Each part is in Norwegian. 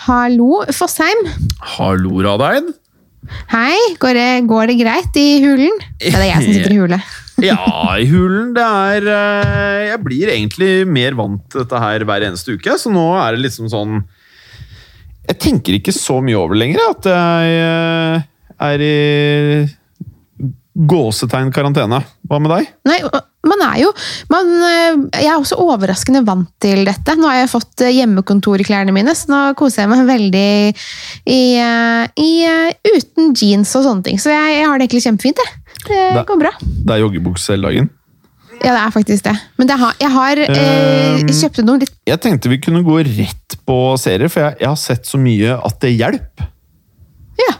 Hallo, Fossheim. Hallo, Radeid. Hei, går det, går det greit i hulen? Det er jeg som sitter i hule. Ja, i hulen. Det er eh, Jeg blir egentlig mer vant til dette her hver eneste uke, så nå er det liksom sånn Jeg tenker ikke så mye over det lenger, at jeg eh, er i gåsetegn karantene. Hva med deg? Nei, man er jo man, eh, Jeg er også overraskende vant til dette. Nå har jeg fått eh, hjemmekontor i klærne mine, så nå koser jeg meg veldig i, eh, i, uten jeans og sånne ting. Så jeg, jeg har det egentlig kjempefint. Det Det- går bra. Det er joggebukse hele dagen. Ja, det er faktisk det. Men det har, jeg har eh, Um, kjøpt noe litt Jeg tenkte vi kunne gå rett på serier, for jeg, jeg har sett så mye at det hjelper. Ja.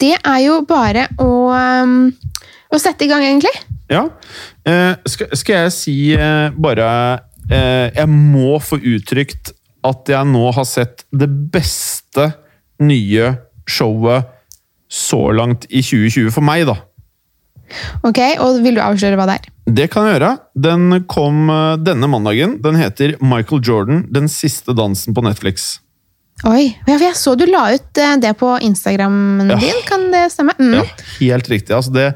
Det er jo bare å, um, å sette i gang, egentlig. Ja. Eh, skal, skal jeg si eh, bare eh, Jeg må få uttrykt at jeg nå har sett det beste nye showet så langt i 2020 for meg, da. Ok, Og vil du avsløre hva det er? Det kan jeg gjøre. Den kom eh, denne mandagen. Den heter Michael Jordan, Den siste dansen på Netflix. Oi, ja, for Jeg så du la ut eh, det på Instagramen Ja. din, kan det stemme? Mm. Ja, helt riktig. Altså det,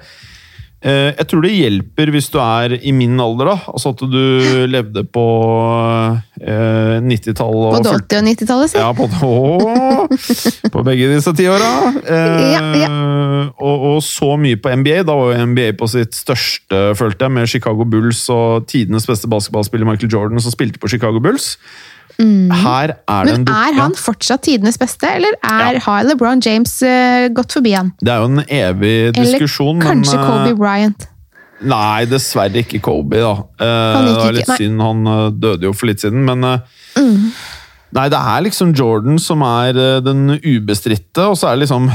jeg tror det hjelper hvis du er i min alder, da. Altså at du levde på eh, 90-tallet På Både 80- og 90-tallet, si. Ja, på, å, på begge disse tiåra. Eh, Ja, ja. og, og så mye på NBA. Da var jo NBA på sitt største, følte jeg, med Chicago Bulls og tidenes beste basketballspiller Michael Jordan, som spilte på Chicago Bulls. Her er det Mm. Men en er han fortsatt tidenes beste, eller er, Ja. har LeBron James uh, gått forbi han? Det er jo en evig Eller diskusjon, kanskje men eh, Kobe Bryant? Nei, dessverre ikke Kobe, da. Uh, Han det var litt ikke. Mm. synd, han døde jo for litt siden, men eh, Nei, det er liksom Jordan som er den ubestridte, og så er det liksom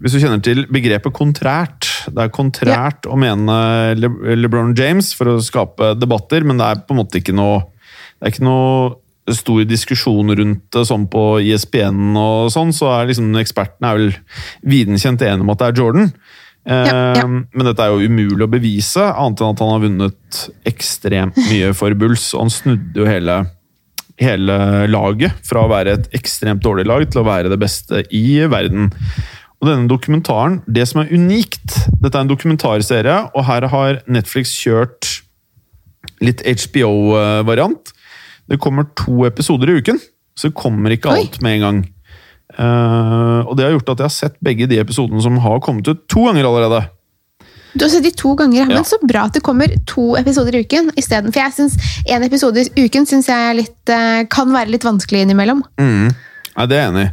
Hvis du kjenner til begrepet kontrært Det er kontrært å mene Le LeBron James for å skape debatter, men det er på en måte ikke noe Det er ikke noe stor diskusjon rundt det, sånn på ISBN og sånn, så er liksom ekspertene er vel videnkjent enige om at det er Jordan. Eh, Ja, ja. Men dette er jo umulig å bevise, annet enn at han har vunnet ekstremt mye for Bulls. Og han snudde jo hele, hele laget fra å være et ekstremt dårlig lag til å være det beste i verden. Og denne dokumentaren, det som er unikt Dette er en dokumentarserie, og her har Netflix kjørt litt HBO-variant. Det kommer to episoder i uken, så det kommer ikke Oi. alt med en gang. Uh, og det har gjort at jeg har sett begge de episodene som har kommet ut to ganger allerede. Du har sett de to ganger, Ja. men så bra at det kommer to episoder i uken isteden. For jeg synes en episode i uken synes jeg er litt, eh, kan være litt vanskelig innimellom. Mm. Nei, det er jeg enig i.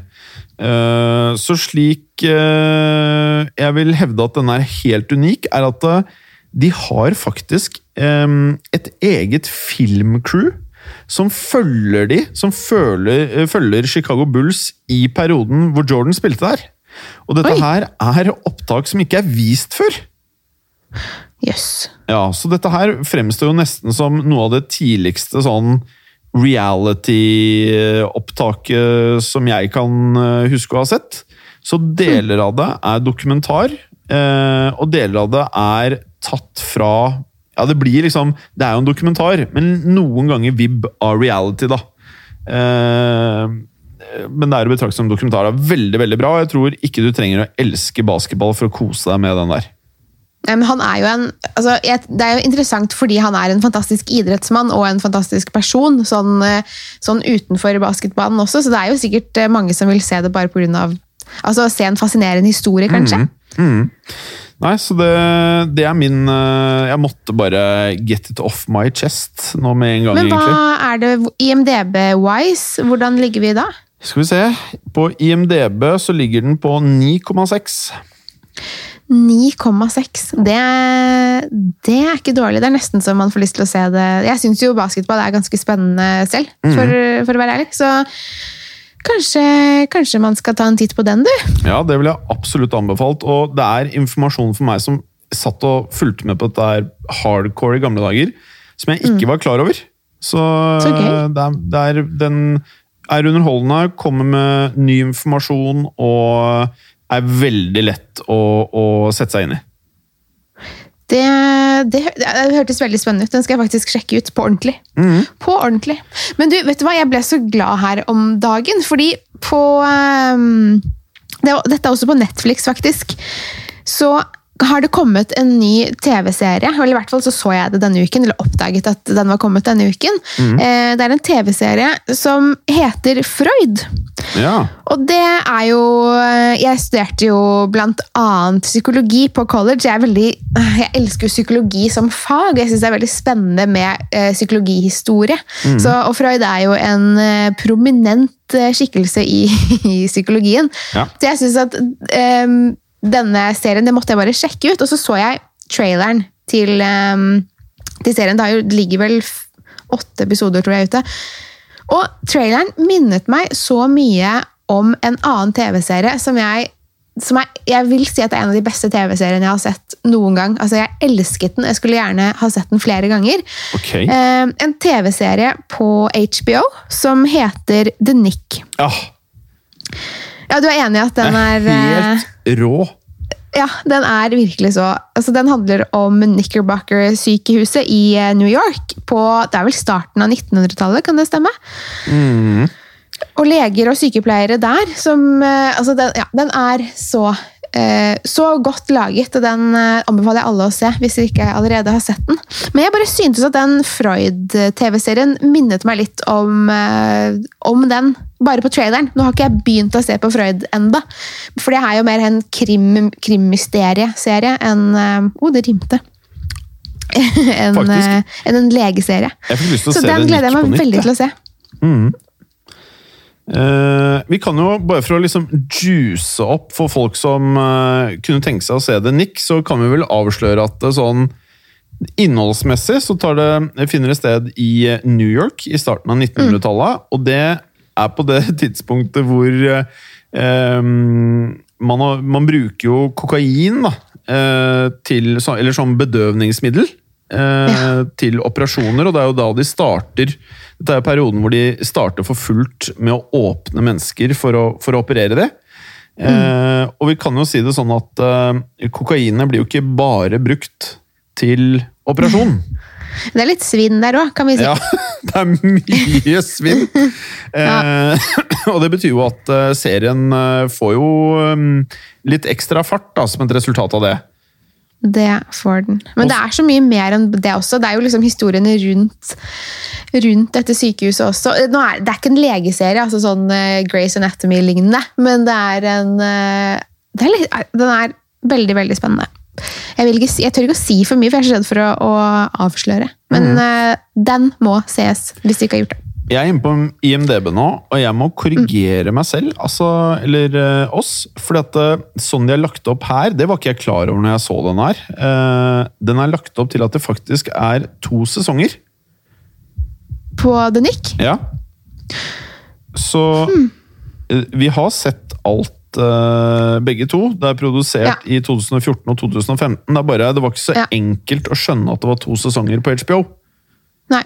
Uh, så slik uh, jeg vil hevde at den er helt unik, er at de har faktisk um, et eget filmcrew som følger de, som følger, eh, følger Chicago Bulls i perioden hvor Jordan spilte der. Og dette Oi. her er opptak som ikke er vist før. Yes. Ja, så dette her fremstår jo nesten som noe av det tidligste sånn reality-opptaket som jeg kan eh, huske å ha sett. Så deler av det er dokumentar, eh, og deler av det er tatt fra Ja, det blir liksom Det er jo en dokumentar, men noen ganger vibb av reality, da. Eh, men det er å betrakte som dokumentar. Det er veldig, veldig bra. og Jeg tror ikke du trenger å elske basketball for å kose deg med den der. Men han er jo en, altså, det er jo interessant fordi han er en fantastisk idrettsmann og en fantastisk person, sånn, eh, sånn utenfor basketbanen også, så det er jo sikkert eh, mange som vil se det bare av altså, se en fascinerende historie, kanskje. Nei, så det, det er min eh, Jeg måtte bare get it off my chest nå med en gang, Men hva egentlig. er det IMDb-wise? Hvordan ligger vi da? Skal vi se. På IMDb så ligger den på 9,6. 9,6. Det, det er ikke dårlig. Det er nesten så man får lyst til å se det. Jeg syns jo basketball er ganske spennende selv, for, for å være ærlig. Så kanskje, kanskje man skal ta en titt på den, du. Ja, det ville jeg absolutt anbefalt. Og det er informasjon for meg som satt og fulgte med på dette her hardcore i gamle dager, som jeg ikke var klar over. Så, Så det, er, det er, den er underholdende, kommer med ny informasjon og er veldig lett å, å sette seg inn i. Det, det, det hørtes veldig spennende ut. Den skal jeg faktisk sjekke ut på ordentlig. På ordentlig. Men du, vet du hva? Jeg ble så glad her om dagen, fordi på um, det, Dette er også på Netflix, faktisk. Så har det kommet en ny TV-serie, eller i hvert fall så så jeg det denne uken, eller oppdaget at den var kommet denne uken. Eh, Det er en TV-serie som heter Freud. Ja. Og det er jo Jeg studerte jo blant annet psykologi på college. Jeg, veldig, jeg elsker psykologi som fag. og Jeg syns det er veldig spennende med eh, psykologihistorie. Så, og Freud er jo en eh, prominent eh, skikkelse i, i psykologien. Ja. Så jeg syns at eh, denne serien det måtte jeg bare sjekke ut. Og så så jeg traileren til, um, til serien. Det, er ligger vel åtte episoder tror jeg ute. Og traileren minnet meg så mye om en annen TV-serie som jeg som er, jeg vil si at det er en av de beste TV-seriene jeg har sett noen gang. Altså, Jeg elsket den. Jeg skulle gjerne ha sett den flere ganger. Okay. Eh, en TV-serie på HBO som heter The Nick. Ja, Ja, Du er enig i at den er er helt rå. Ja, den er virkelig så altså, Den handler om Knickerbocker-sykehuset i eh, New York på det er vel starten av 1900-tallet, kan det stemme? Og leger og sykepleiere der som eh, altså den, ja, den er så eh, så godt laget, og den eh, anbefaler jeg alle å se hvis dere ikke allerede har sett den. Men jeg bare syntes at den Freud-TV-serien minnet meg litt om, eh, om den, bare på traileren. Nå har ikke jeg begynt å se på Freud enda, for det er jo mer en krim, krimmysterieserie enn eh, oh, det rimte. enn eh, enn en legeserie. Å Så den gleder jeg meg veldig til å se. Eh, vi kan jo, bare for å liksom juice opp for folk som uh, kunne tenke seg å se det Nick, så kan vi vel avsløre at det sånn innholdsmessig så tar det, finner det sted i eh, New York i starten av 1900-tallet, og det er på det tidspunktet hvor eh, man, har, man bruker jo kokain da, eh, til, eller som bedøvningsmiddel eh, til operasjoner, og det er jo da de starter Dette er jo perioden hvor de starter for fullt med å åpne mennesker for å, for å operere det. Eh, og vi kan jo si det sånn at eh, kokainet blir jo ikke bare brukt til operasjon. Det er litt svinn der òg, kan vi si. Ja, det er mye svinn. Eh, og det betyr jo at eh, serien eh, får jo litt ekstra fart da, som et resultat av det. Det får den. Men det er så mye mer enn det også. Det er jo liksom historiene rundt, rundt dette sykehuset også. Nå er, det er ikke en legeserie, altså sånn uh, Grace Anatomy-lignende, men det er en eh, det er litt, Den er veldig, veldig spennende. Jeg, vil ikke jeg tør ikke å si for mye, for jeg er så redd for å, å avsløre. Men eh, den må ses, hvis du ikke har gjort det. Jeg er inne på IMDb nå, og jeg må korrigere meg selv, altså, eller uh, oss. For sånn de har lagt opp her, det var ikke jeg klar over når jeg så den her. Uh, den er lagt opp til at det faktisk er to sesonger. På The Nick. Ja. Så eh, vi har sett alt, eh, begge to. Det er produsert i 2014 og 2015. Det, er bare, det var ikke så Ja. enkelt å skjønne at det var to sesonger på HBO. Nei.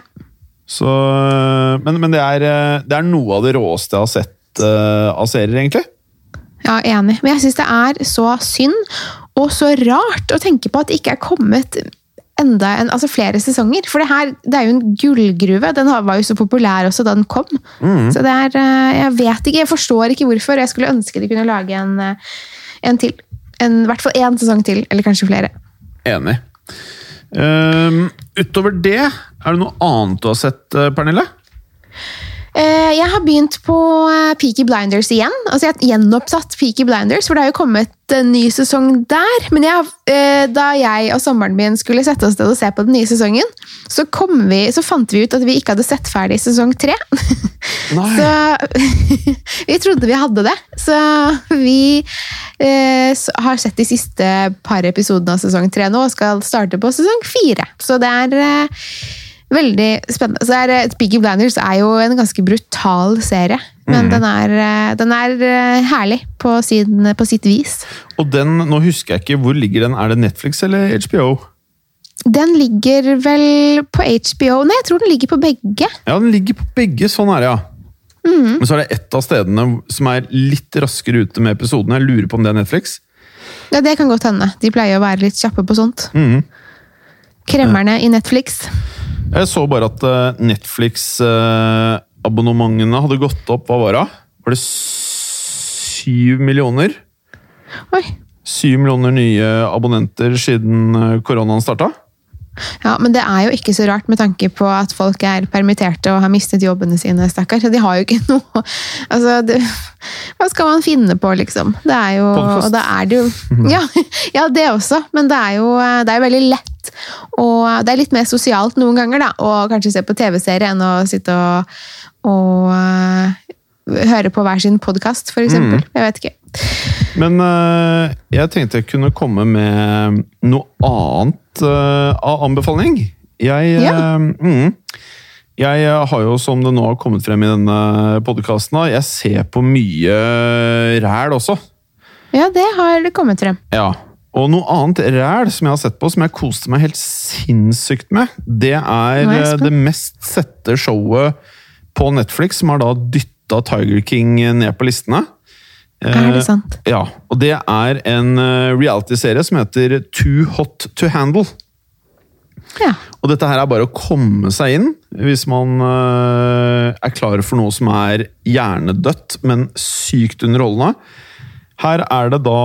Så, eh, men men det, er, eh, det er noe av det råeste jeg har sett uh, av serier, egentlig. Ja, enig. Men jeg syns det er så synd og så rart å tenke på at det ikke er kommet enda en, altså flere sesonger. For det her det er jo en gullgruve. Den var jo så populær også da den kom. Så det er Jeg vet ikke, jeg forstår ikke hvorfor. Jeg skulle ønske de kunne lage en, en til. En, I hvert fall én sesong til, eller kanskje flere. Enig. Ehm, utover det, er det noe annet du har sett, eh, Pernille? Eh, Jeg har begynt på eh, Peaky Blinders igjen. Altså Jeg har gjenoppsatt Peaky Blinders, for det har jo kommet en ny sesong der. Men jeg, eh, da jeg og samboeren min skulle sette oss ned og se på den nye sesongen, så, kom vi, så fant vi ut at vi ikke hadde sett ferdig sesong tre. Så vi trodde vi hadde det. Så vi eh, har sett de siste par episodene av sesong tre nå, og skal starte på sesong fire. Så det er eh, veldig spennende. Så er, eh, Blinders er jo en ganske brutal serie, men den er, eh, den er eh, herlig på, sin, på sitt vis. Og den, nå husker jeg ikke, hvor ligger den? Er det Netflix eller HBO? Den ligger vel på HBO Nei, jeg tror den ligger på begge. Ja, den ligger på begge, sånn er det, ja. Men så er det ett av stedene som er litt raskere ute med episodene. Jeg lurer på om det er Netflix. Ja, Det kan godt hende. De pleier å være litt kjappe på sånt. Kremmerne i Netflix. Jeg så bare at eh, Netflix-abonnementene hadde gått opp. Hva var det? Var det syv millioner? Oi. Syv millioner nye abonnenter siden eh, koronaen starta? Ja, Men det er jo ikke så rart med tanke på at folk er permitterte og har mistet jobbene sine. stakkar. De har jo ikke noe Altså, det, Hva skal man finne på, liksom? Det er jo Podcast. Og da er det jo ja, ja, det også, men det er jo det er veldig lett. Og det er litt mer sosialt noen ganger, da, å kanskje se på TV-serie enn å sitte og, og øh, høre på hver sin podkast, for eksempel. Jeg vet ikke. Men uh, jeg tenkte jeg kunne komme med noe annet eh, av anbefaling. Jeg, Ja. uh, mm, jeg har jo, som det nå har kommet frem i denne podkasten, jeg ser på mye ræl også. Ja, det har det kommet frem. Ja. Og noe annet ræl som jeg har sett på, som jeg koste meg helt sinnssykt med, det er er det mest sette showet på Netflix, som har da dytta Tiger King ned på listene. Er det Eh, sant? Ja, og det er en eh, reality-serie som heter Too Hot to Handle. Ja. Og dette her er bare å komme seg inn hvis man eh, er klar for noe som er hjernedødt, men sykt underholdende. Her er det da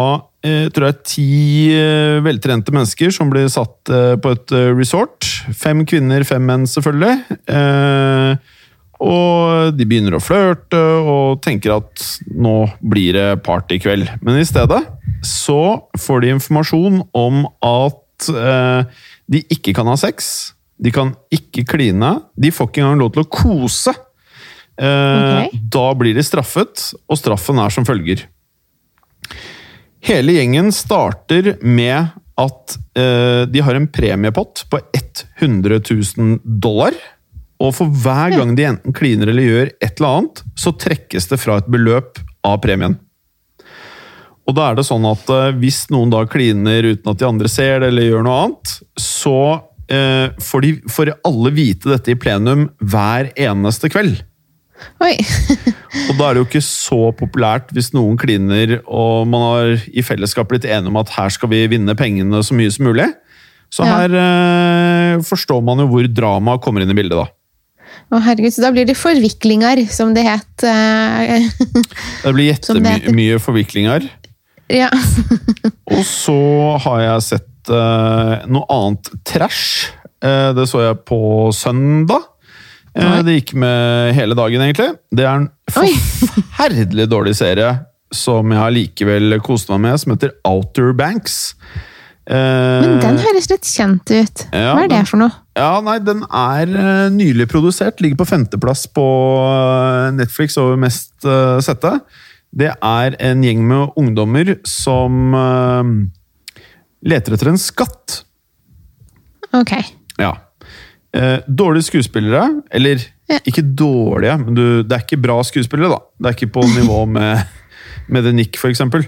jeg tror jeg, ti eh, veltrente mennesker som blir satt på et resort. Fem kvinner, fem menn, selvfølgelig. Eh, og de begynner å flørte og tenker at nå blir det partykveld. Men i stedet så får de informasjon om at eh, de ikke kan ha sex. De kan ikke kline. De får ikke engang lov til å kose. Eh, okay. Da blir de straffet, og straffen er som følger. Hele gjengen starter med at eh, de har en premiepott på 100 000 dollar. Og for hver gang de enten kliner eller gjør et eller annet, så trekkes det fra et beløp av premien. Og da er det sånn at eh, hvis noen da kliner uten at de andre ser det, eller gjør noe annet, så eh, får, de, får alle vite dette i plenum hver eneste kveld. Oi. Og da er det jo ikke så populært hvis noen kliner og man har i fellesskap blitt enige om at her skal vi vinne pengene så mye som mulig. Så her eh, forstår man jo hvor dramaet kommer inn i bildet, da. Å, herregud, så da blir det forviklinger, som det het. eh, Det blir jettemye forviklinger. ja. Og så har jeg sett uh, noe annet trash. Uh, det så jeg på søndag. Uh, det gikk med hele dagen, egentlig. Det er en Oi. forferdelig dårlig serie som jeg allikevel koste meg med, som heter Outer Banks. Men den høres litt kjent ut. Ja, Hva er det for noe? Ja, nei, den er eh, nylig produsert. Ligger på femteplass på eh, Netflix over mest eh, sette. Det er en gjeng med ungdommer som leter etter en skatt. Ok. Ja. Dårlige skuespillere, eller Ja. ikke dårlige, men du, det er ikke bra skuespillere, da. Det er ikke på nivå med, med The Nick, for eksempel.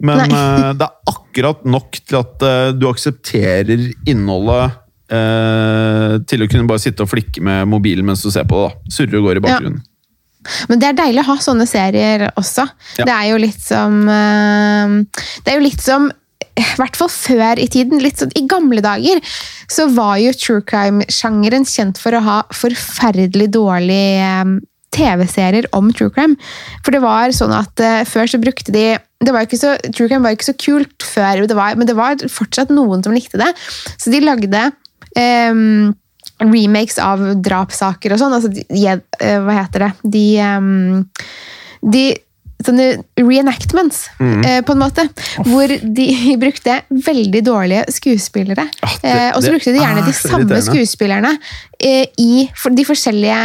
Men eh, det er akkurat nok til at uh, du aksepterer innholdet eh, til å kunne bare sitte og flikke med mobilen mens du ser på det. da. Surre og går i bakgrunnen. Men det er deilig å ha sånne serier også. Ja. Det er jo litt som eh, Det er jo litt som i hvert fall før i tiden, litt sånn i gamle dager, så var jo true crime-sjangeren kjent for å ha forferdelig dårlige eh, TV-serier om true crime. For det var sånn at uh, før så brukte de det var ikke så, True crime var ikke så kult før, det var, men det var fortsatt noen som likte det. Så de lagde ehm, remakes av drapssaker og sånn. Altså, de, eh, hva heter det? De, de Sånne reenactments, eh, på en måte. Hvor de brukte veldig dårlige skuespillere. Ja, det- eh, og så brukte de gjerne er de samme skuespillerne eh, i for de forskjellige,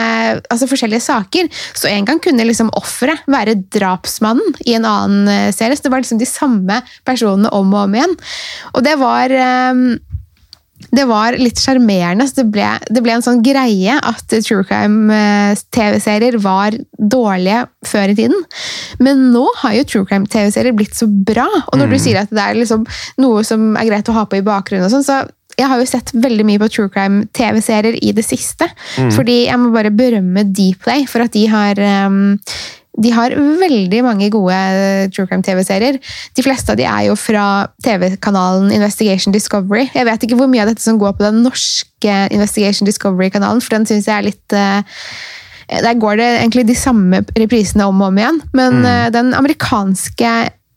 altså forskjellige saker. Så en gang kunne liksom offeret være drapsmannen i en annen eh, serie. Så det var liksom de samme personene om og om igjen. Og det var det var litt sjarmerende. så Det, det ble en sånn greie at true crime-TV-serier var dårlige før i tiden. Men nå har jo true crime-TV-serier blitt så bra. Og når du sier at det er liksom noe som er greit å ha på i bakgrunnen, og sånn, så jeg har jo sett veldig mye på true crime-TV-serier i det siste. Fordi jeg må bare berømme Dplay for at de har um, De har veldig mange gode true crime TV-serier. De fleste av de er jo fra TV-kanalen Investigation Discovery. Jeg vet ikke hvor mye av dette som går på den norske Investigation Discovery-kanalen, for den syns jeg er litt uh, Der går det egentlig de samme reprisene om og om igjen. Men mm. uh, den amerikanske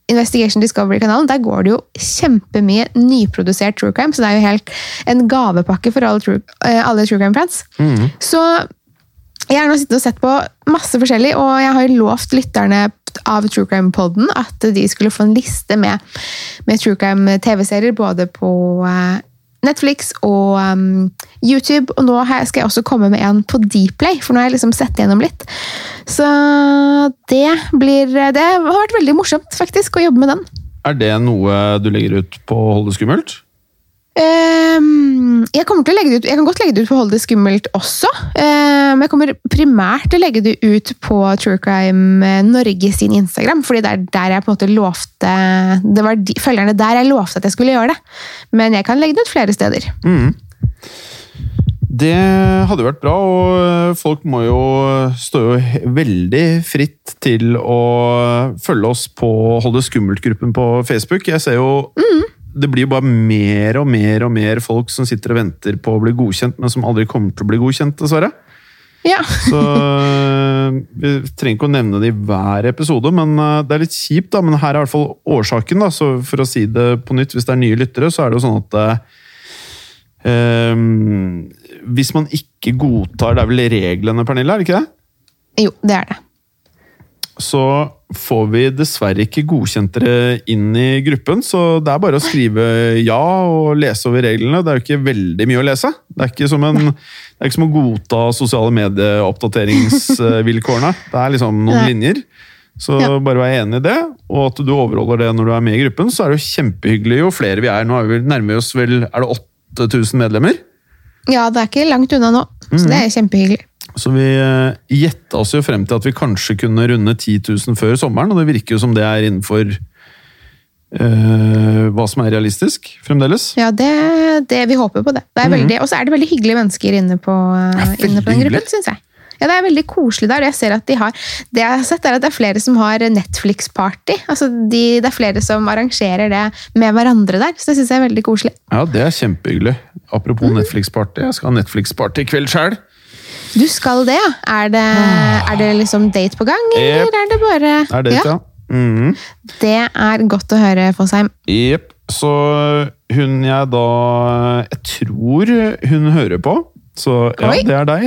Investigation Discovery-kanalen, der går det jo kjempemye nyprodusert true crime, så det er jo helt en gavepakke for alle true, alle true crime-fans. Mm. Så jeg har nå sittet og sett på masse forskjellig, og jeg har lovt lytterne av True Crime Podden at de skulle få en liste med, med True Crime TV-serier både på uh, Netflix og um, YouTube. Og nå skal jeg også komme med en på Dplay, for nå har jeg liksom sett gjennom litt. Så det blir Det har vært veldig morsomt, faktisk, å jobbe med den. Er det noe du legger ut på Hold det skummelt? Um, jeg, ut, jeg kan godt legge det ut på Hold det skummelt også. Men jeg kommer primært til å legge det ut på True Crime eh, Norge sin Instagram. fordi det er der jeg på en måte lovte Det var de, følgerne der jeg lovte at jeg skulle gjøre det. Men jeg kan legge det ut flere steder. Mm. Det hadde vært bra, og eh, folk må jo stå jo veldig fritt til å følge oss på Hold det skummelt-gruppen på Facebook. Jeg ser jo mm det blir jo bare mer og mer og mer folk som sitter og venter på å bli godkjent, men som aldri kommer til å bli godkjent, dessverre. Ja. så eh, Vi trenger ikke å nevne det i hver episode, men eh, det er litt kjipt. da, Men her er i hvert fall årsaken. da, så For å si det på nytt, hvis det er nye lyttere, så er det jo sånn at eh, Hvis man ikke godtar Det er vel reglene, Pernille? er det ikke det? Jo, det er det så får vi dessverre ikke godkjent dere inn i gruppen. Så det er bare å skrive ja og lese over reglene. Det er jo ikke veldig mye å lese. Det er ikke som, en, det er ikke som å godta sosiale medieoppdateringsvilkårene. Det er liksom noen linjer. Så bare vær enig i det, og at du overholder det når du er med i gruppen. Så er det jo kjempehyggelig jo flere vi er. Nå er vi nærmer oss vel Er det 8000 medlemmer? Ja, det er ikke langt unna nå. Så mm. det er kjempehyggelig. Så vi uh, gjetta oss jo frem til at vi kanskje kunne runde 10 000 før sommeren, og det virker jo som det er innenfor uh, hva som er realistisk fremdeles. Ja, det, det, vi håper på det. det mm -hmm. Og så er det veldig hyggelige mennesker inne på, uh, inne på den gruppen, syns jeg. Ja, Det er veldig koselig der. jeg ser at de har, Det jeg har sett er at det er flere som har Netflix-party. Altså de, Det er flere som arrangerer det med hverandre der. Så det syns jeg er veldig koselig. Ja, det er kjempehyggelig. Apropos mm. Netflix-party. Jeg skal ha Netflix-party i kveld sjøl. Du skal det, ja? Er det, er det liksom date på gang, eller yep. er det bare Er date, ja. Mm. Det er godt å høre, Fosheim. Jepp. Så hun jeg da Jeg tror hun hører på. Så ja, Oi. det er deg.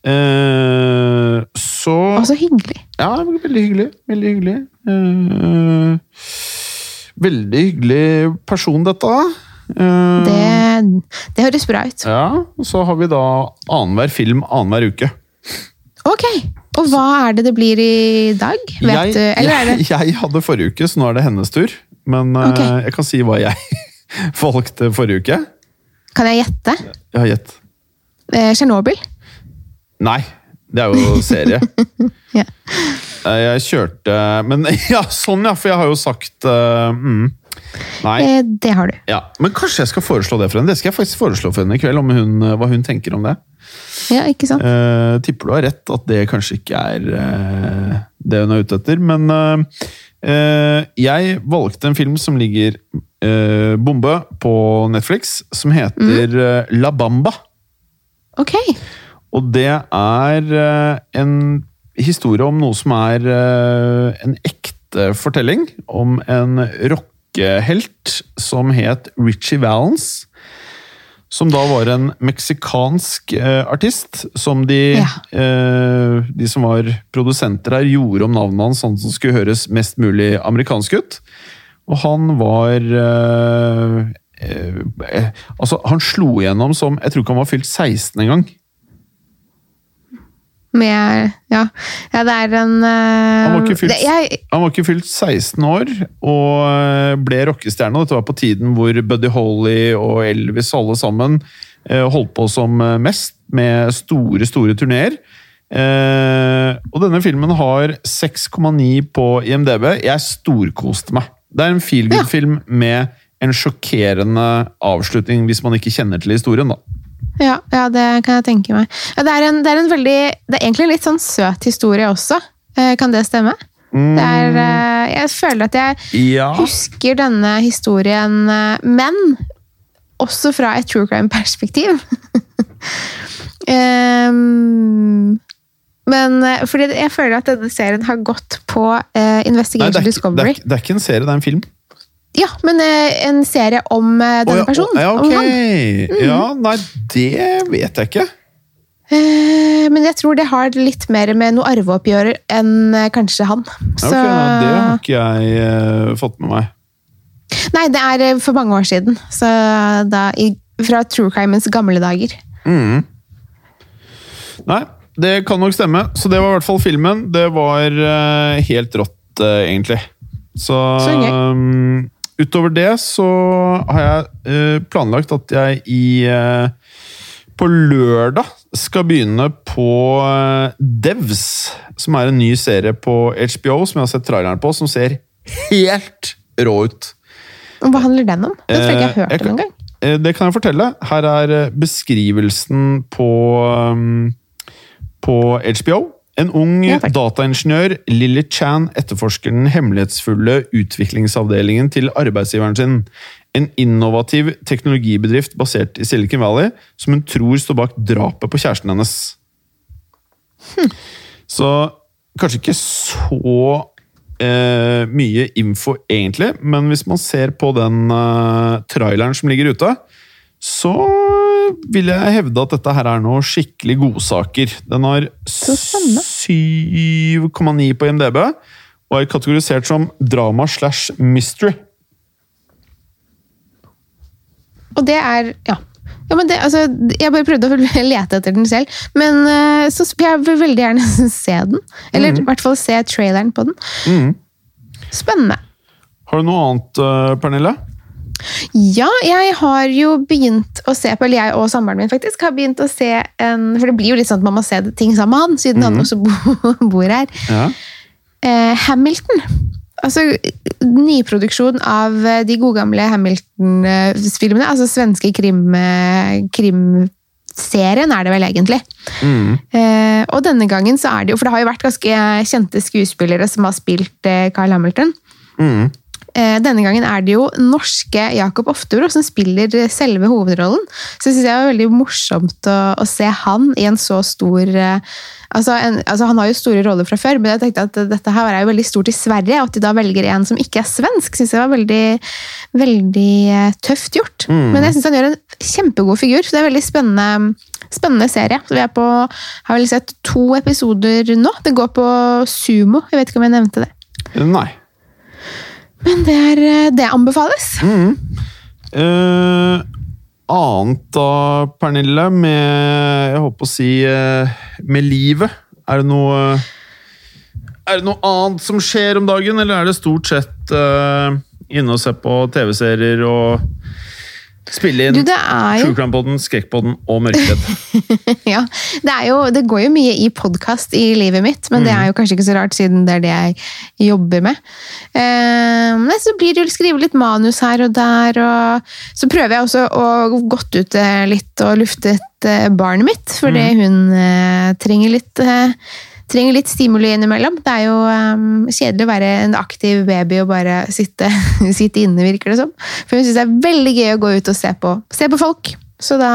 Eh, så Å, så hyggelig. Ja, veldig hyggelig. Veldig hyggelig. Eh, veldig hyggelig person, dette. Uh, det, det, høres bra ut. Ja, Så har vi da annenhver film annenhver uke. Ok, Og hva er det det blir i dag? Vet jeg, du? Eller jeg, jeg, hadde forrige uke, så nå er det hennes tur. Men uh, jeg kan si hva jeg valgte forrige uke. Kan jeg gjette? Ja, gjett. Eh, Tsjernobyl? Nei, det er jo serie. ja. Jeg kjørte Men ja, sånn ja, for jeg har jo sagt uh, mm, Nei. Eh, det har du. Ja, Men kanskje jeg skal foreslå det for henne. Det skal jeg faktisk foreslå for henne i kveld, om hun, eh, hva hun tenker om det. Ja, ikke sant? Uh, tipper du har rett at det kanskje ikke er uh, det hun er ute etter. Men jeg valgte en film som ligger bombe på Netflix, som heter mm. La Bamba. Ok. Og det er en historie om noe som er en ekte fortelling om en rockehelt som het Richie Valens. Som da var en meksikansk eh, artist som de, ja. eh, de som var produsenter her, gjorde om navnet hans sånn som skulle høres mest mulig amerikansk ut. Og han var eh, eh Altså, han slo igjennom som Jeg tror ikke han var fylt 16 engang. Med Ja, ja det er en uh, han, var ikke fylt, jeg, han var ikke fylt 16 år og eh, ble rockestjerne. Dette var på tiden hvor Buddy Holly og Elvis alle sammen uh, holdt på som mest, med store, store turneer. Uh, og denne filmen har 6,9 på IMDb. Jeg storkoste meg. Det er en feel good-film ja. med en sjokkerende avslutning, hvis man ikke kjenner til historien. da. Ja, ja, det kan jeg tenke meg. Ja, det, er en, det, er en veldig, det er egentlig en litt sånn søt historie også. Eh, Kan det stemme? Det er, eh, jeg føler at jeg Ja. husker denne historien, eh, men også fra et true crime-perspektiv. um, men eh, fordi jeg føler at denne serien har gått på eh, Nei, Investigation det, er, ikke- det, Discovery. er, det er ikke en serie, det er en film. Ja, men eh, en serie om eh, denne personen. Ja, om ok. han. Mm. Ja, nei, det vet jeg ikke. Eh, men jeg tror det har litt mer med noe arveoppgjør enn kanskje han. Så, Ok, nei, det har ikke jeg fått med meg. Nei, det er for mange år siden. Så da, i, fra true crimens gamle dager. Mm. Nei, det kan nok stemme. Så det var i hvert fall filmen. Det var helt rått, egentlig. Så, Så gøy. Utover det så har jeg eh, planlagt at jeg i eh, På lørdag skal begynne på eh, Devs, som er en ny serie på HBO som jeg har sett traileren på, som ser helt rå ut. Hva handler den om? Det tror jeg ikke jeg har hørt om engang. Det kan jeg fortelle. Her er beskrivelsen på, på HBO. En ung Ja, dataingeniør, Lily Chan, etterforsker den hemmelighetsfulle utviklingsavdelingen til arbeidsgiveren sin. En innovativ teknologibedrift basert i Silicon Valley, som hun tror står bak drapet på kjæresten hennes. Så kanskje ikke så eh, mye info, egentlig, men hvis man ser på den eh, traileren som ligger ute, så vil jeg hevde at dette her er noe skikkelig godsaker. Den har 7,9 på IMDb, og er kategorisert som drama slash mystery. Og det er Ja. ja men det, altså, jeg bare prøvde å lete etter den selv, men eh, så jeg vil veldig gjerne se den. Eller i hvert fall se traileren på den. Mm. Spennende. Har du noe annet, eh, Pernille? Ja, jeg har jo begynt å se på, eller jeg og samboeren min faktisk, har begynt å se en For det blir jo litt sånn at man må se ting sammen med han, siden han også bo, bor her. Ja. Eh, Hamilton. Altså nyproduksjon av eh, de gode gamle Hamilton-filmene. Altså svenske krim, eh, krimserien er det vel egentlig. Mm. Eh, og denne gangen så er det jo For det har jo vært ganske kjente skuespillere som har spilt eh, Carl Hamilton. Mhm. Eh, denne gangen er det jo norske Jakob Oftebro som spiller selve hovedrollen. Så jeg synes det var veldig morsomt å, å se han i en så stor eh, altså, en, altså Han har jo store roller fra før, men jeg tenkte at dette her er jo veldig stort i Sverige. Og at de da velger en som ikke er svensk, syns jeg var veldig, veldig eh, tøft gjort. Men jeg syns han gjør en kjempegod figur, så det er en veldig spennende, spennende serie. Så vi er på, har vel sett to episoder nå. Det går på Sumo. Jeg vet ikke om jeg nevnte det. Nei. Men det, er, eh, det anbefales. Eh, annet da, Pernille, med Jeg håper å si eh, med livet? Er det noe Er det noe annet som skjer om dagen, eller er det stort sett eh, inne og se på TV-serier og spille inn Du, True Crime-poden, Skrekkpodden og Mørkeredd? ja, det, jo, det går jo mye i podkast i livet mitt, men det er jo kanskje ikke så rart, siden det er det jeg jobber med. Eh, nei, så blir det jo skrive litt manus her og der, og så prøver jeg også å gått ut eh, litt og luftet eh, barnet mitt, fordi hun eh, trenger litt eh, Trenger litt stimuli innimellom. Det er jo um, kjedelig å være en aktiv baby og bare sitte, sitte inne, virker det som. For hun syns det er veldig gøy å gå ut og se på, se på folk. Så da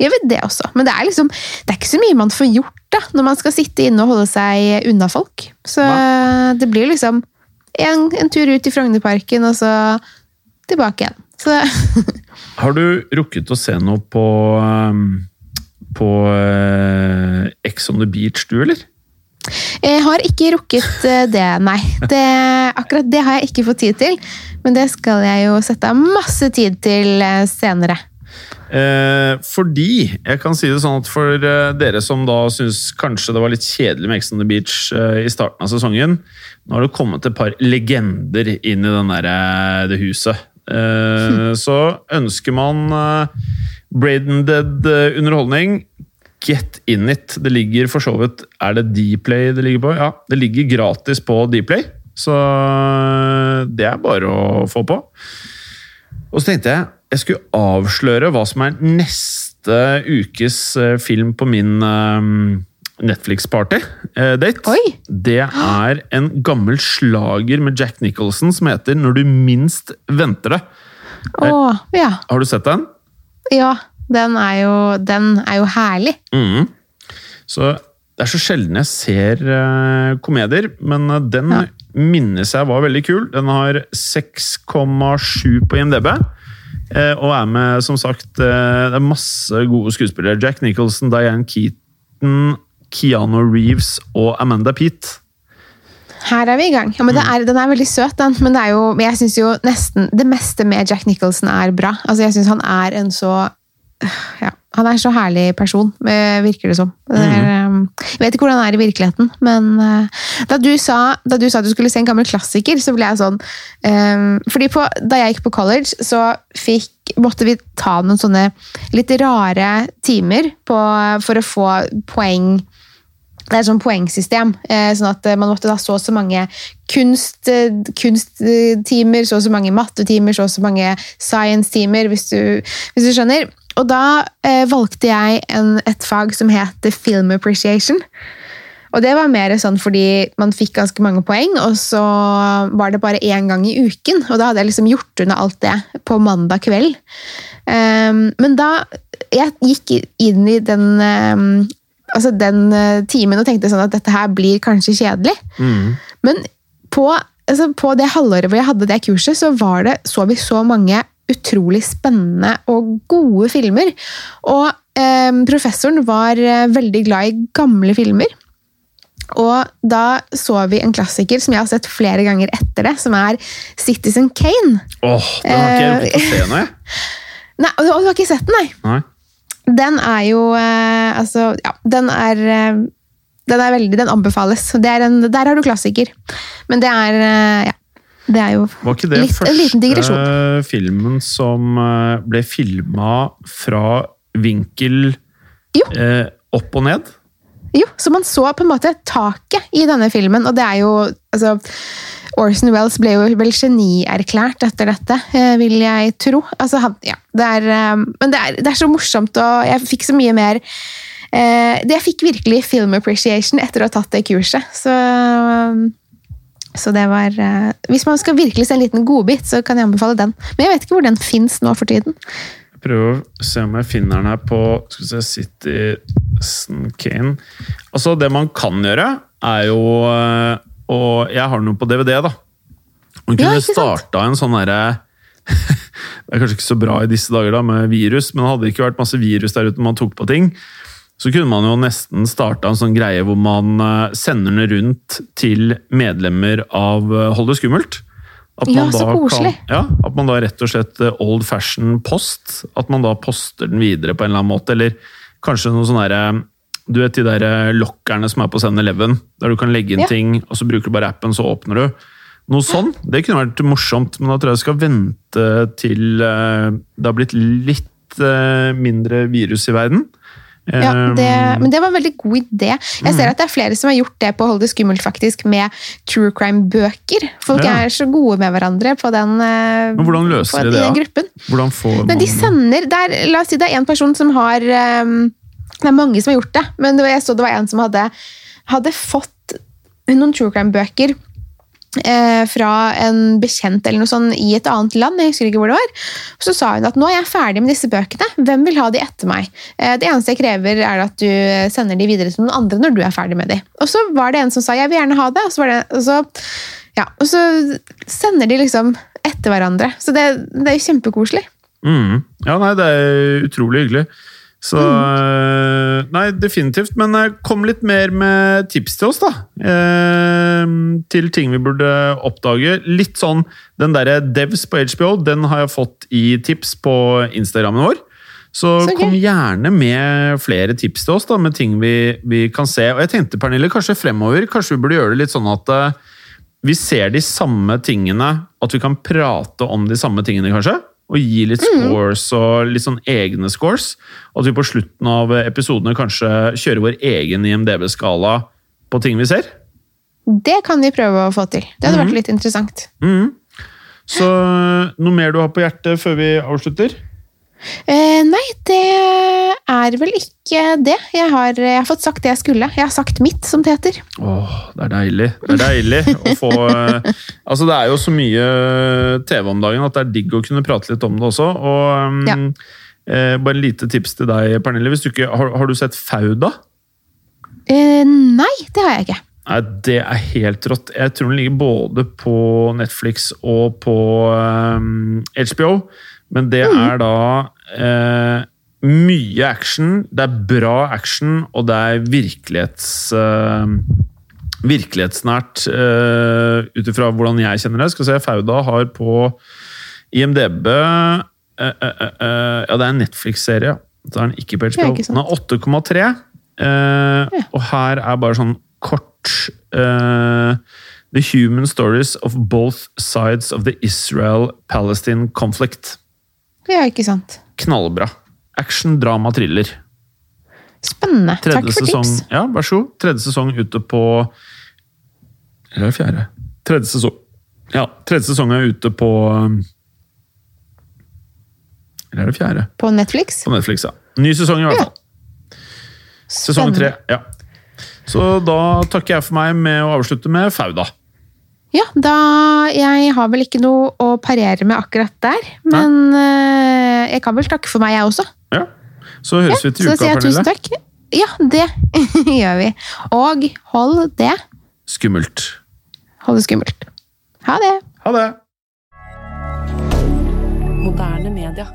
gjør vi det også. Men det er liksom, det er ikke så mye man får gjort da, når man skal sitte inne og holde seg unna folk. Så det blir liksom en, en tur ut i Frognerparken, og så tilbake igjen. Så Har du rukket å se noe på um, på uh, Ex on the Beach, du, eller? Jeg har ikke rukket eh, det, nei. Det, akkurat det har jeg ikke fått tid til. Men det skal jeg jo sette av masse tid til eh, senere. Eh, fordi jeg kan si det sånn at for eh, dere som da syns kanskje det var litt kjedelig med Ex on the Beach eh, i starten av sesongen, nå har det kommet et par legender inn i den der, det huset. Eh, Så ønsker man eh, Braden Dead-underholdning, get in it. Det ligger for så vidt Er det Dplay det ligger på? Ja, det ligger gratis på Dplay, så eh, det er bare å få på. Og så tenkte jeg jeg skulle avsløre hva som er neste ukes eh, film på min eh, Netflix-party-date. Oi! Det er en gammel slager med Jack Nicholson som heter 'Når du minst venter det'. Åh, ja. Har du sett den? Ja, den er jo, den er jo herlig. Mm. Så det er så sjelden jeg ser uh, komedier, men uh, den Ja. minnes jeg var veldig kul. Den har 6,7 på IMDb. eh, Og er med, som sagt, det er masse gode skuespillere. Jack Nicholson, Diane Keaton, Keanu Reeves og Amanda Peet. Her er vi i gang. Ja, men det er, Den er veldig søt, den. Men det jo, jeg syns jo nesten det meste med Jack Nicholson er bra. Altså, Jeg syns han er en så ja, Han er en så herlig person, eh, virker det som. Det er, eh, jeg vet ikke hvordan han er i virkeligheten, men eh, da du, sa, da du sa at du skulle se en gammel klassiker, så ble jeg sånn um, fordi på, Da jeg gikk på college, så fikk, måtte vi ta noen sånne litt rare timer på, for å få poeng det er et sånn poengsystem, eh, sånn at man måtte ha så og så mange kunst, kunsttimer, så og så mange mattetimer, så og så mange science-timer, hvis, hvis du skjønner. Og da eh, valgte jeg en, et fag som heter film appreciation. Og det var mer sånn fordi man fikk ganske mange poeng, og så var det bare én gang i uken. Og da hadde jeg liksom gjort unna alt det på mandag kveld. Um, men da jeg gikk inn i den, um, altså den eh, timen og tenkte sånn at dette her blir kanskje kjedelig. Men på, altså på det halvåret hvor jeg hadde det kurset, så, var det, så vi så mange utrolig spennende og gode filmer. Og eh, professoren var eh, veldig glad i gamle filmer. Og da så vi en klassiker som jeg har sett flere ganger etter det, som er Citizen Kane. Åh, den har ikke jeg fått se nå, jeg. Nei, du har ikke sett den, nei? Nei. Den er jo eh, Altså, ja, den er eh, Den er veldig, den anbefales. Det er en, der har du klassiker. Men det er Ja. Det er jo Var ikke det litt, en liten digresjon. første filmen som eh, ble filma fra vinkel eh, opp og ned? Jo, så man så på en måte taket i denne filmen, og det er jo altså, Orson Wells ble jo vel genierklært etter dette, eh, vil jeg tro. Altså, han, ja, det er, eh, men det er, det er så morsomt, og jeg fikk så mye mer eh, det Jeg fikk virkelig film appreciation etter å ha tatt det kurset. Så, så det var eh, Hvis man skal virkelig se en liten godbit, så kan jeg anbefale den. Men jeg vet ikke hvor den fins nå for tiden. Jeg prøver å se om jeg finner den her på skal vi se, City Kane. Altså, det man kan gjøre, er jo eh, Og jeg har noe på DVD, da. Man kunne ja, starta en sånn derre Det er kanskje ikke så bra i disse dager da, med virus, men det hadde ikke vært masse virus der ute man tok på ting, så kunne man jo nesten starta en sånn greie hvor man eh, sender den rundt til medlemmer av eh, Hold det skummelt. At Ja, så da koselig. Kan, ja, At man da rett og slett eh, old fashion post. At man da poster den videre på en eller annen måte. Eller kanskje noe sånn herre Du vet de der lokkerne som er på 7-Eleven, der du kan legge inn Ja. ting, og så bruker du bare appen, så åpner du. Noe sånn. Det kunne vært morsomt, men da tror jeg jeg skal vente til det har blitt litt mindre virus i verden. Ja, det, Um, men det var en veldig god idé. Jeg ser at det er flere som har gjort det på Hold det skummelt faktisk med true crime-bøker. Folk Ja. er så gode med hverandre på den, eh, Men hvordan løser på, de det, den gruppen. Hvordan får Men de sender der, La oss si det er en person som har eh, Det er mange som har gjort det, men det var, jeg så det var en som hadde, hadde fått noen true crime-bøker eh, fra en bekjent eller noe sånt i et annet land. jeg husker ikke hvor det var. Så sa hun at nå er jeg ferdig med disse bøkene. Hvem vil ha de etter meg? Eh, det eneste jeg krever, er at du sender de videre til noen andre når du er ferdig med de. Og så var det en som sa jeg vil gjerne ha det, og så, det, og så, ja, og så sender de liksom etter hverandre. Så det, det er jo kjempekoselig. Mm. Ja, nei, det er utrolig hyggelig. Så mm. Nei, definitivt. Men øh, kom litt mer med tips til oss, da. Eh, til ting vi burde oppdage. Litt sånn Den derre Devs på HBO, den har jeg fått i tips på Instagrammen vår. Så, Så kom gjerne med flere tips til oss da, med ting vi, vi kan se. Og jeg tenkte, Pernille, kanskje fremover kanskje vi burde gjøre det litt sånn at uh, vi ser de samme tingene, at vi kan prate om de samme tingene, kanskje? Og gi litt scores og litt sånn egne scores. At vi på slutten av episodene kanskje kjører vår egen IMDb-skala på ting vi ser. Det kan vi prøve å få til. Det hadde vært litt interessant. Så noe mer du har på hjertet før vi avslutter? Eh, nei, det er vel ikke det. Jeg har, jeg har fått sagt det jeg skulle. Jeg har sagt mitt, som det heter. Åh, det er deilig. Det er deilig å få eh, Altså, det er jo så mye TV om dagen at det er digg å kunne prate litt om det også. Og um, Ja. eh, bare en lite tips til deg, Pernille. Ikke, har, har du sett Fauda? Eh, nei, det har jeg ikke. Nei, det er helt rått. Jeg tror den ligger både på Netflix og på um, HBO. Men det er da eh, mye action, det er bra action, og det er virkelighets... eh, virkelighetsnært uh, ut ifra hvordan jeg kjenner det. Skal se, Fauda har på IMDb eh, eh, eh, eh, Ja, det er en Netflix-serie. Så er den ikke på HBO. Den er 8,3. Ja. Og her er bare sånn kort eh, The human stories of both sides of the Israel-Palestine conflict. Ja, ikke sant. Knallbra. Action, drama, thriller. Spennende. Tredje Takk for sesong, tips. Ja, vær så god. Tredje sesong ute på Eller er fjerde? Tredje sesong. Ja, tredje sesong er ute på um, Eller er det fjerde? På Netflix. På Netflix, ja. Ny sesong, i hvert Ja. fall. Sesong tre. Ja. Så da takker jeg for meg med å avslutte med Fauda. Ja, da Jeg har vel ikke noe å parere med akkurat der, men uh, jeg kan vel takke for meg, jeg også. Ja. Så høres vi til Så uka, jeg tusen takk. Ja, det gjør vi. Og hold det. Skummelt. Hold det skummelt. Ha det. Ha det! Moderne media.